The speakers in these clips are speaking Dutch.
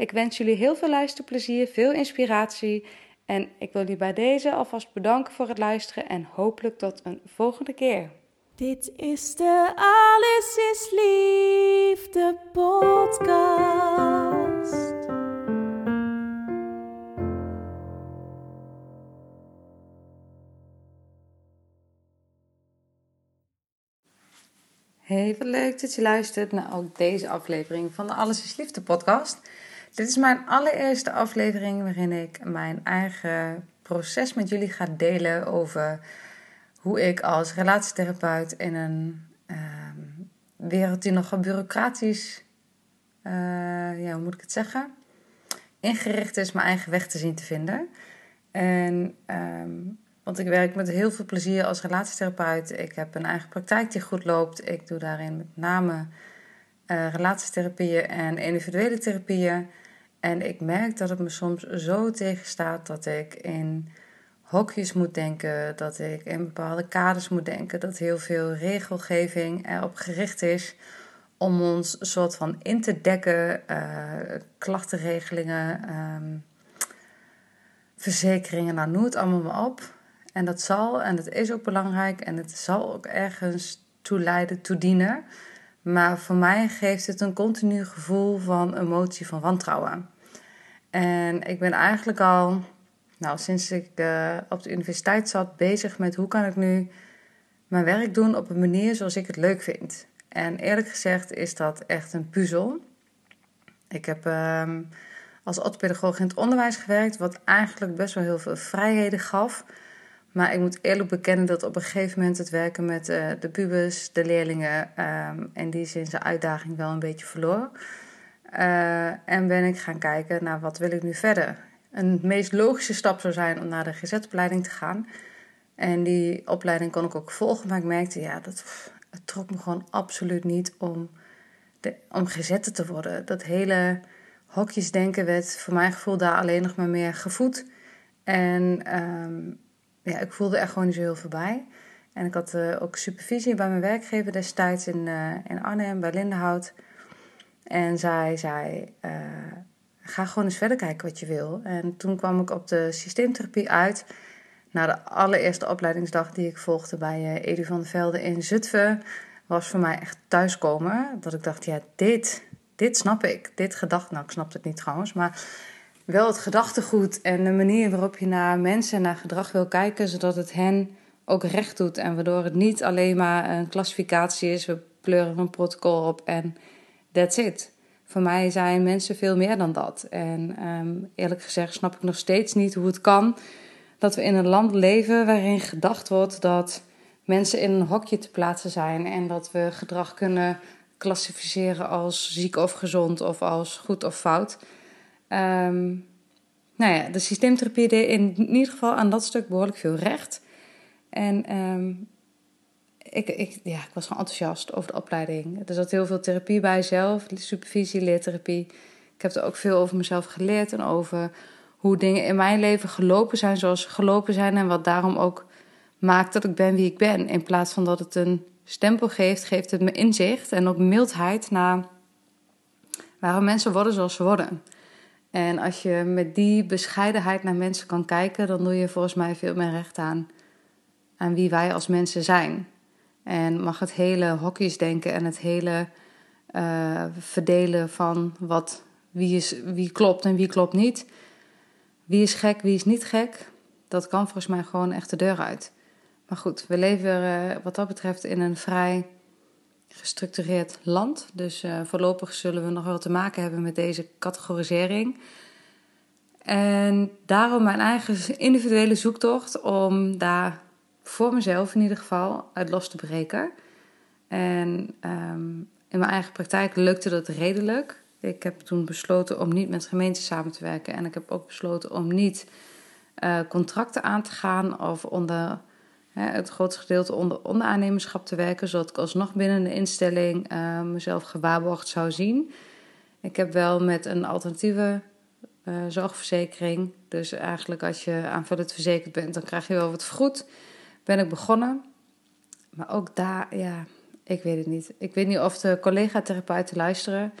Ik wens jullie heel veel luisterplezier, veel inspiratie en ik wil jullie bij deze alvast bedanken voor het luisteren en hopelijk tot een volgende keer. Dit is de Alles is Liefde podcast. Hey, wat leuk dat je luistert naar ook deze aflevering van de Alles is Liefde podcast. Dit is mijn allereerste aflevering waarin ik mijn eigen proces met jullie ga delen over hoe ik als relatietherapeut in een ehm, wereld die nogal bureaucratisch, uh, ja, hoe moet ik het zeggen, ingericht is mijn eigen weg te zien te vinden. En ehm, want ik werk met heel veel plezier als relatietherapeut. Ik heb een eigen praktijk die goed loopt. Ik doe daarin met name uh, relatietherapieën en individuele therapieën. En ik merk dat het me soms zo tegenstaat dat ik in hokjes moet denken, dat ik in bepaalde kaders moet denken, dat heel veel regelgeving erop gericht is om ons soort van in te dekken, uh, klachtenregelingen, um, verzekeringen, nou noem het allemaal maar op. En dat zal, en dat is ook belangrijk, en het zal ook ergens toe leiden, toe dienen. Maar voor mij geeft het een continu gevoel van emotie van wantrouwen. En ik ben eigenlijk al, nou, sinds ik uh, op de universiteit zat, bezig met hoe kan ik nu mijn werk doen op een manier zoals ik het leuk vind. En eerlijk gezegd is dat echt een puzzel. Ik heb um, als orthopedagoog in het onderwijs gewerkt, wat eigenlijk best wel heel veel vrijheden gaf. Maar ik moet eerlijk bekennen dat op een gegeven moment het werken met uh, de pubers, de leerlingen, um, in die zin zijn uitdaging wel een beetje verloor. Uh, en ben ik gaan kijken naar wat wil ik nu verder. Een meest logische stap zou zijn om naar de GZ-opleiding te gaan. En die opleiding kon ik ook volgen, maar ik merkte, ja, dat het trok me gewoon absoluut niet om, om gezet te worden. Dat hele hokjesdenken werd voor mijn gevoel daar alleen nog maar meer gevoed. En um, ja, ik voelde er gewoon niet zo heel veel bij. En ik had uh, ook supervisie bij mijn werkgever destijds in, uh, in Arnhem, bij Lindenhout. En zij zei, uh, ga gewoon eens verder kijken wat je wil. En toen kwam ik op de systeemtherapie uit. Na de allereerste opleidingsdag die ik volgde bij Edu van der Velde in Zutphen... was voor mij echt thuiskomen. Dat ik dacht, ja, dit, dit snap ik. Dit gedacht, nou, ik snap het niet trouwens, maar wel het gedachtegoed en de manier waarop je naar mensen en naar gedrag wil kijken, zodat het hen ook recht doet. En waardoor het niet alleen maar een klassificatie is, we pleuren een protocol op en that's it. Voor mij zijn mensen veel meer dan dat. En um, eerlijk gezegd snap ik nog steeds niet hoe het kan dat we in een land leven waarin gedacht wordt dat mensen in een hokje te plaatsen zijn en dat we gedrag kunnen klassificeren als ziek of gezond of als goed of fout. Um, nou ja, de systeemtherapie deed in ieder geval aan dat stuk behoorlijk veel recht. En um, ik, ik, ja, ik was gewoon enthousiast over de opleiding. Er zat heel veel therapie bij zelf, supervisie, leertherapie. Ik heb er ook veel over mezelf geleerd en over hoe dingen in mijn leven gelopen zijn zoals ze gelopen zijn. En wat daarom ook maakt dat ik ben wie ik ben. In plaats van dat het een stempel geeft, geeft het me inzicht en ook mildheid naar waarom mensen worden zoals ze worden. En als je met die bescheidenheid naar mensen kan kijken, dan doe je volgens mij veel meer recht aan aan wie wij als mensen zijn. En mag het hele hokjes denken en het hele uh, verdelen van wat, wie, is, wie klopt en wie klopt niet. Wie is gek, wie is niet gek. Dat kan volgens mij gewoon echt de deur uit. Maar goed, we leven uh, wat dat betreft in een vrij gestructureerd land. Dus uh, voorlopig zullen we nog wel te maken hebben met deze categorisering. En daarom mijn eigen individuele zoektocht om daar voor mezelf in ieder geval uit los te breken. En um, in mijn eigen praktijk lukte dat redelijk. Ik heb toen besloten om niet met gemeenten samen te werken. En ik heb ook besloten om niet uh, contracten aan te gaan of onder het grootste gedeelte onder onderaannemerschap te werken, zodat ik alsnog binnen de instelling uh, mezelf gewaarborgd zou zien. Ik heb wel met een alternatieve uh, zorgverzekering, dus eigenlijk als je aanvullend verzekerd bent, dan krijg je wel wat vergoed, ben ik begonnen. Maar ook daar, ja, ik weet het niet. Ik weet niet of de collega-therapeuten luisteren.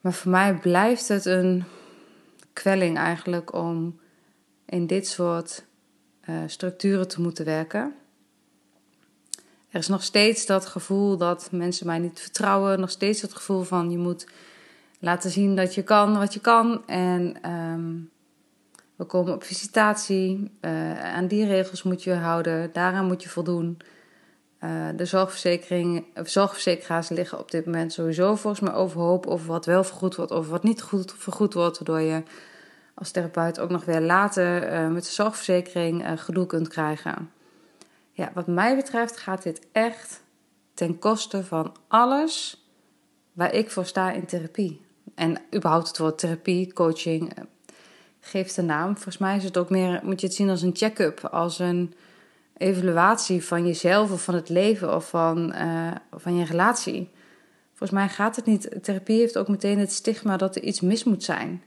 Maar voor mij blijft het een kwelling eigenlijk om in dit soort uh, structuren te moeten werken. Er is nog steeds dat gevoel dat mensen mij niet vertrouwen. Nog steeds het gevoel van je moet laten zien dat je kan wat je kan. En um, we komen op visitatie. Uh, aan die regels moet je houden. Daaraan moet je voldoen. Uh, de zorgverzekering, zorgverzekeraars liggen op dit moment sowieso volgens mij overhoop over wat wel vergoed wordt, of wat niet goed vergoed wordt, waardoor je als therapeut ook nog weer later uh, met de zorgverzekering uh, gedoe kunt krijgen. Ja, wat mij betreft gaat dit echt ten koste van alles waar ik voor sta in therapie. En überhaupt het woord therapie, coaching, geeft een naam. Volgens mij is het ook meer, moet je het zien als een check-up, als een evaluatie van jezelf of van het leven of van, van je relatie. Volgens mij gaat het niet. Therapie heeft ook meteen het stigma dat er iets mis moet zijn.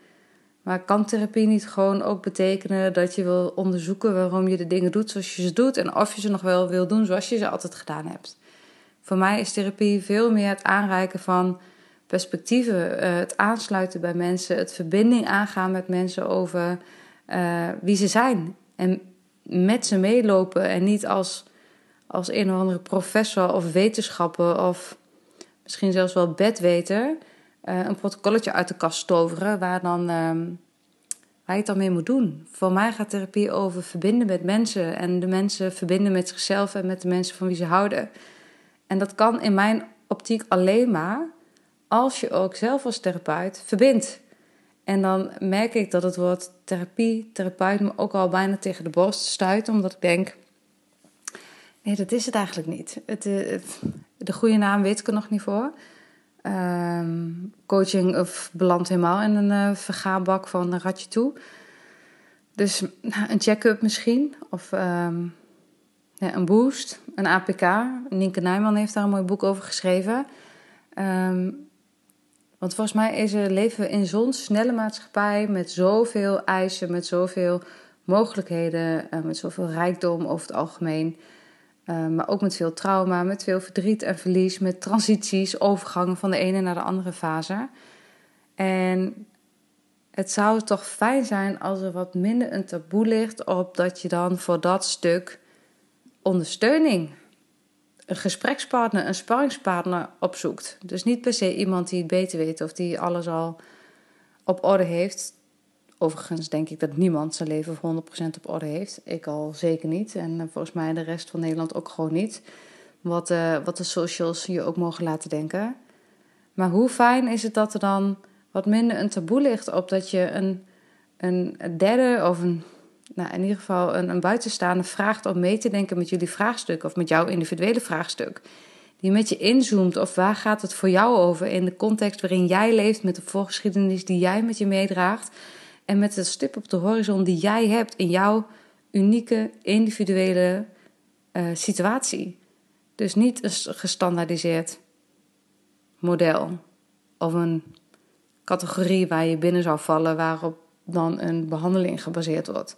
Maar kan therapie niet gewoon ook betekenen dat je wil onderzoeken waarom je de dingen doet zoals je ze doet en of je ze nog wel wil doen zoals je ze altijd gedaan hebt? Voor mij is therapie veel meer het aanreiken van perspectieven, uh, het aansluiten bij mensen, het verbinding aangaan met mensen over uh, wie ze zijn en met ze meelopen en niet als, als een of andere professor of wetenschapper of misschien zelfs wel bedweter een protocolletje uit de kast toveren waar, dan, um, waar je het dan mee moet doen. Voor mij gaat therapie over verbinden met mensen en de mensen verbinden met zichzelf en met de mensen van wie ze houden. En dat kan in mijn optiek alleen maar als je ook zelf als therapeut verbindt. En dan merk ik dat het woord therapie, therapeut me ook al bijna tegen de borst stuit, omdat ik denk: nee, dat is het eigenlijk niet. Het, eh, de goede naam weet ik er nog niet voor. Um, coaching of belandt helemaal in een uh, van een ratje toe. Dus nou, een check-up misschien, of ja, een boost, een APK. Nienke Nijman heeft daar een mooi boek over geschreven. Um, want volgens mij is er, leven we in zo'n snelle maatschappij met zoveel eisen, met zoveel mogelijkheden, uh, met zoveel rijkdom over het algemeen. Uh, maar ook met veel trauma, met veel verdriet en verlies, met transities, overgangen van de ene naar de andere fase. En het zou toch fijn zijn als er wat minder een taboe ligt op dat je dan voor dat stuk ondersteuning een gesprekspartner, een sparringspartner opzoekt. Dus niet per se iemand die het beter weet of die alles al op orde heeft. Overigens denk ik dat niemand zijn leven 100% op orde heeft. Ik al zeker niet. En eh, volgens mij de rest van Nederland ook gewoon niet. Wat, uh, wat de socials je ook mogen laten denken. Maar hoe fijn is het dat er dan wat minder een taboe ligt op dat je een, een derde of een nou, in ieder geval een, een buitenstaander vraagt om mee te denken met jullie vraagstuk of met jouw individuele vraagstuk. Die met je inzoomt of waar gaat het voor jou over in de context waarin jij leeft, met de voorgeschiedenis die jij met je meedraagt en met de stip op de horizon die jij hebt in jouw unieke individuele uh, situatie. Dus niet een gestandaardiseerd model of een categorie waar je binnen zou vallen waarop dan een behandeling gebaseerd wordt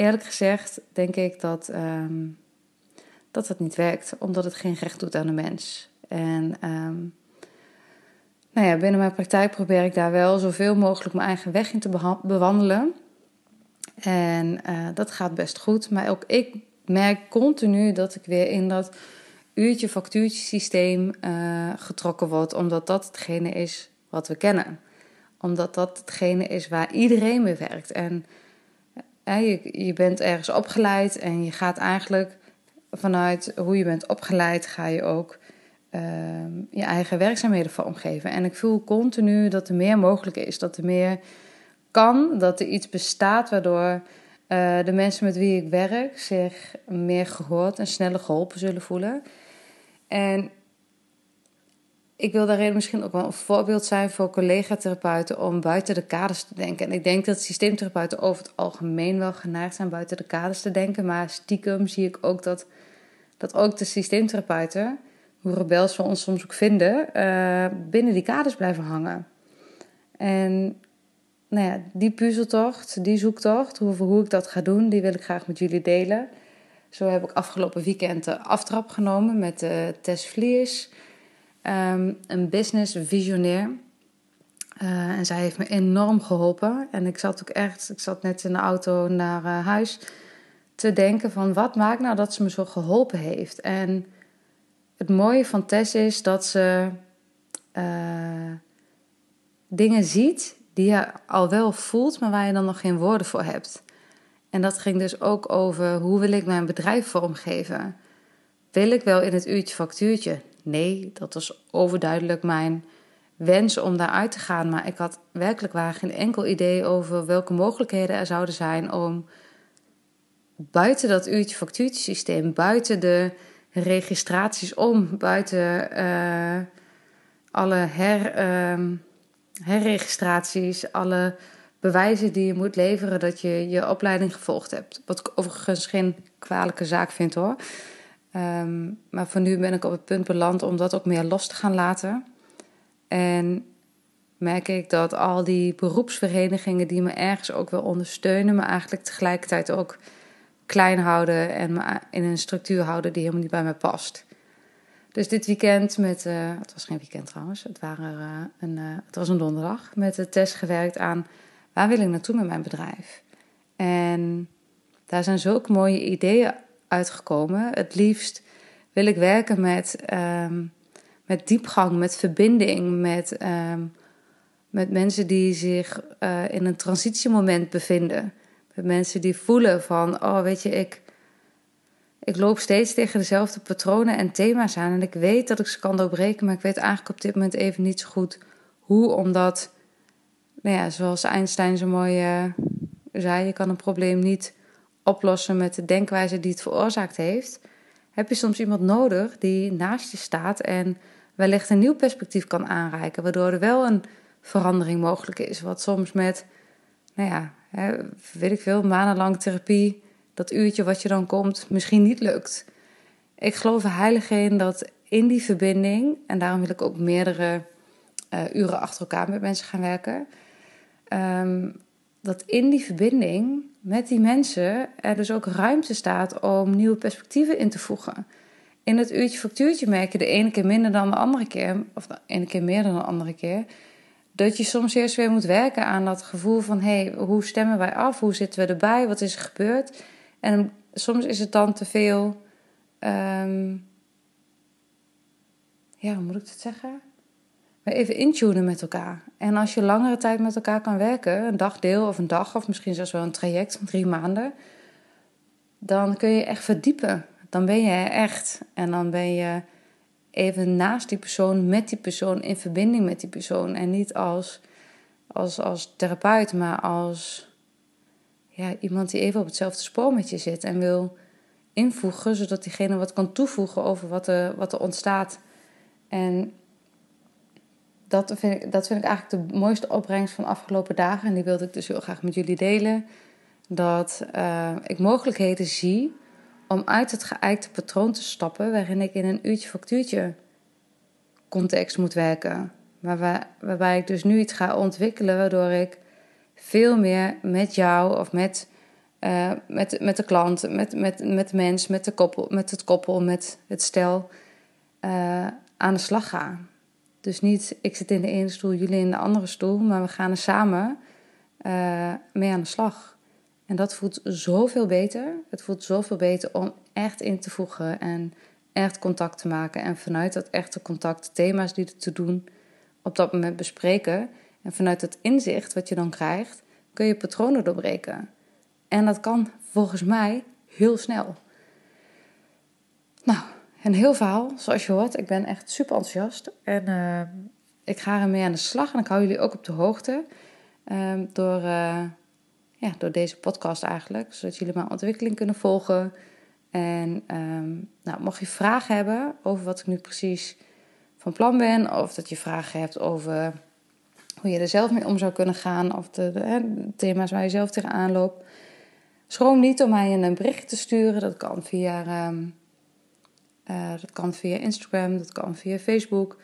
eerlijk gezegd denk ik dat, ehm, dat het niet werkt, omdat het geen recht doet aan de mens. En um, nou ja, binnen mijn praktijk probeer ik daar wel zoveel mogelijk mijn eigen weg in te bewandelen. En uh, dat gaat best goed. Maar ook ik merk continu dat ik weer in dat uurtje factuurtje systeem uh, getrokken word, omdat dat hetgene is wat we kennen. Omdat dat hetgene is waar iedereen mee werkt. En je, je bent ergens opgeleid en je gaat eigenlijk vanuit hoe je bent opgeleid, ga je ook ehm, je eigen werkzaamheden vormgeven. En ik voel continu dat er meer mogelijk is, dat er meer kan, dat er iets bestaat waardoor uh, de mensen met wie ik werk zich meer gehoord en sneller geholpen zullen voelen. En ik wil daarin misschien ook wel een voorbeeld zijn voor collega-therapeuten om buiten de kaders te denken. En ik denk dat systeemtherapeuten over het algemeen wel geneigd zijn buiten de kaders te denken. Maar stiekem zie ik ook dat, dat ook de systeemtherapeuten, hoe rebels we ons soms ook vinden, uh, binnen die kaders blijven hangen. En nou ja, die puzzeltocht, die zoektocht, hoe, hoe ik dat ga doen, die wil ik graag met jullie delen. Zo heb ik afgelopen weekend de aftrap genomen met uh, Tess Vliers, um, een business visionair. Uh, en zij heeft me enorm geholpen. En ik zat ook echt, ik zat net in de auto naar uh, huis te denken van wat maakt nou dat ze me zo geholpen heeft. En het mooie van Tess is dat ze dingen ziet die je al wel voelt, maar waar je dan nog geen woorden voor hebt. En dat ging dus ook over hoe wil ik mijn bedrijf vormgeven? Wil ik wel in het uurtje factuurtje? Nee, dat was overduidelijk mijn wens om daaruit te gaan. Maar ik had werkelijk waar geen enkel idee over welke mogelijkheden er zouden zijn om buiten dat uurtje factuurtje systeem, buiten de registraties om, buiten uh, alle her. Uh, herregistraties, alle bewijzen die je moet leveren dat je je opleiding gevolgd hebt. Wat ik overigens geen kwalijke zaak vind hoor. Um, maar voor nu ben ik op het punt beland om dat ook meer los te gaan laten. En merk ik dat al die beroepsverenigingen die me ergens ook wel ondersteunen, me eigenlijk tegelijkertijd ook klein houden en in een structuur houden die helemaal niet bij me past. Dus dit weekend met, uh, het was geen weekend trouwens, het, waren, uh, een, uh, het was een donderdag, met de test gewerkt aan waar wil ik naartoe met mijn bedrijf. En daar zijn zulke mooie ideeën uitgekomen. Het liefst wil ik werken met, um, met diepgang, met verbinding, met, um, met mensen die zich in een transitiemoment bevinden. Mensen die voelen van, oh weet je, ik ik loop steeds tegen dezelfde patronen en thema's aan. En ik weet dat ik ze kan doorbreken, maar ik weet eigenlijk op dit moment even niet zo goed hoe. Omdat, nou ja, zoals Einstein zo mooi uh, zei, je kan een probleem niet oplossen met de denkwijze die het veroorzaakt heeft. Heb je soms iemand nodig die naast je staat en wellicht een nieuw perspectief kan aanreiken, waardoor er wel een verandering mogelijk is. Wat soms met, nou ja, weet ik veel, maandenlang therapie dat uurtje wat je dan komt misschien niet lukt. Ik geloof er heilig in dat in die verbinding, en daarom wil ik ook meerdere uh, uren achter elkaar met mensen gaan werken, um, dat in die verbinding met die mensen er dus ook ruimte staat om nieuwe perspectieven in te voegen. In het uurtje factuurtje merk je de ene keer minder dan de andere keer, of de ene keer meer dan de andere keer, dat je soms eerst weer moet werken aan dat gevoel van: hé, hey, hoe stemmen wij af? Hoe zitten we erbij? Wat is er gebeurd? En soms is het dan te veel. Um, ja, hoe moet ik het zeggen? even intunen met elkaar. En als je langere tijd met elkaar kan werken, een dagdeel of een dag, of misschien zelfs wel een traject van drie maanden, dan kun je echt verdiepen. Dan ben je echt. En dan ben je even naast die persoon, met die persoon, in verbinding met die persoon. En niet als, als, als therapeut, maar als ja, iemand die even op hetzelfde spoor met je zit en wil invoegen, zodat diegene wat kan toevoegen over wat er, wat er ontstaat. En dat vind, ik, dat vind ik eigenlijk de mooiste opbrengst van de afgelopen dagen. En die wilde ik dus heel graag met jullie delen. Dat uh, ik mogelijkheden zie om uit het geëikte patroon te stappen, waarin ik in een uurtje factuurtje context moet werken. Waarbij, waarbij ik dus nu iets ga ontwikkelen waardoor ik veel meer met jou of met, uh, met, met de klant, met, met, met de mens, met, de koppel, met het koppel, met het stel uh, aan de slag ga. Dus niet ik zit in de ene stoel, jullie in de andere stoel, maar we gaan er samen uh, mee aan de slag. En dat voelt zoveel beter. Het voelt zoveel beter om echt in te voegen en echt contact te maken. En vanuit dat echte contact thema's die er te doen op dat moment bespreken. En vanuit het inzicht wat je dan krijgt, kun je patronen doorbreken. En dat kan volgens mij heel snel. Nou, een heel verhaal, zoals je hoort. Ik ben echt super enthousiast. En uh, ik ga ermee aan de slag. En ik hou jullie ook op de hoogte. Uh, door, uh, ja, door deze podcast eigenlijk. Zodat jullie mijn ontwikkeling kunnen volgen. En um, nou, mocht je vragen hebben over wat ik nu precies van plan ben. Of dat je vragen hebt over hoe je er zelf mee om zou kunnen gaan. Of de, thema's waar je zelf tegenaan loopt. Schroom niet om mij een bericht te sturen. Dat kan via, um, uh, dat kan via Instagram, dat kan via Facebook.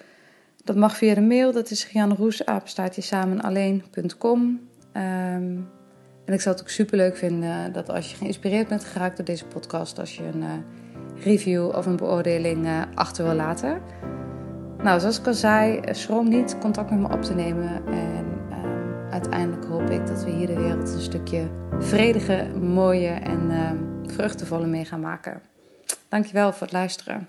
Dat mag via de mail. Dat is gianroes.samenalleen.com um, En ik zou het ook super leuk vinden dat als je geïnspireerd bent geraakt door deze podcast, als je een uh, review of een beoordeling uh, achter wil laten. Nou, zoals ik al zei, schroom niet contact met me op te nemen. En um, uiteindelijk hoop ik dat we hier de wereld een stukje vredige, mooie en um, vruchtenvolle mee gaan maken. Dankjewel voor het luisteren.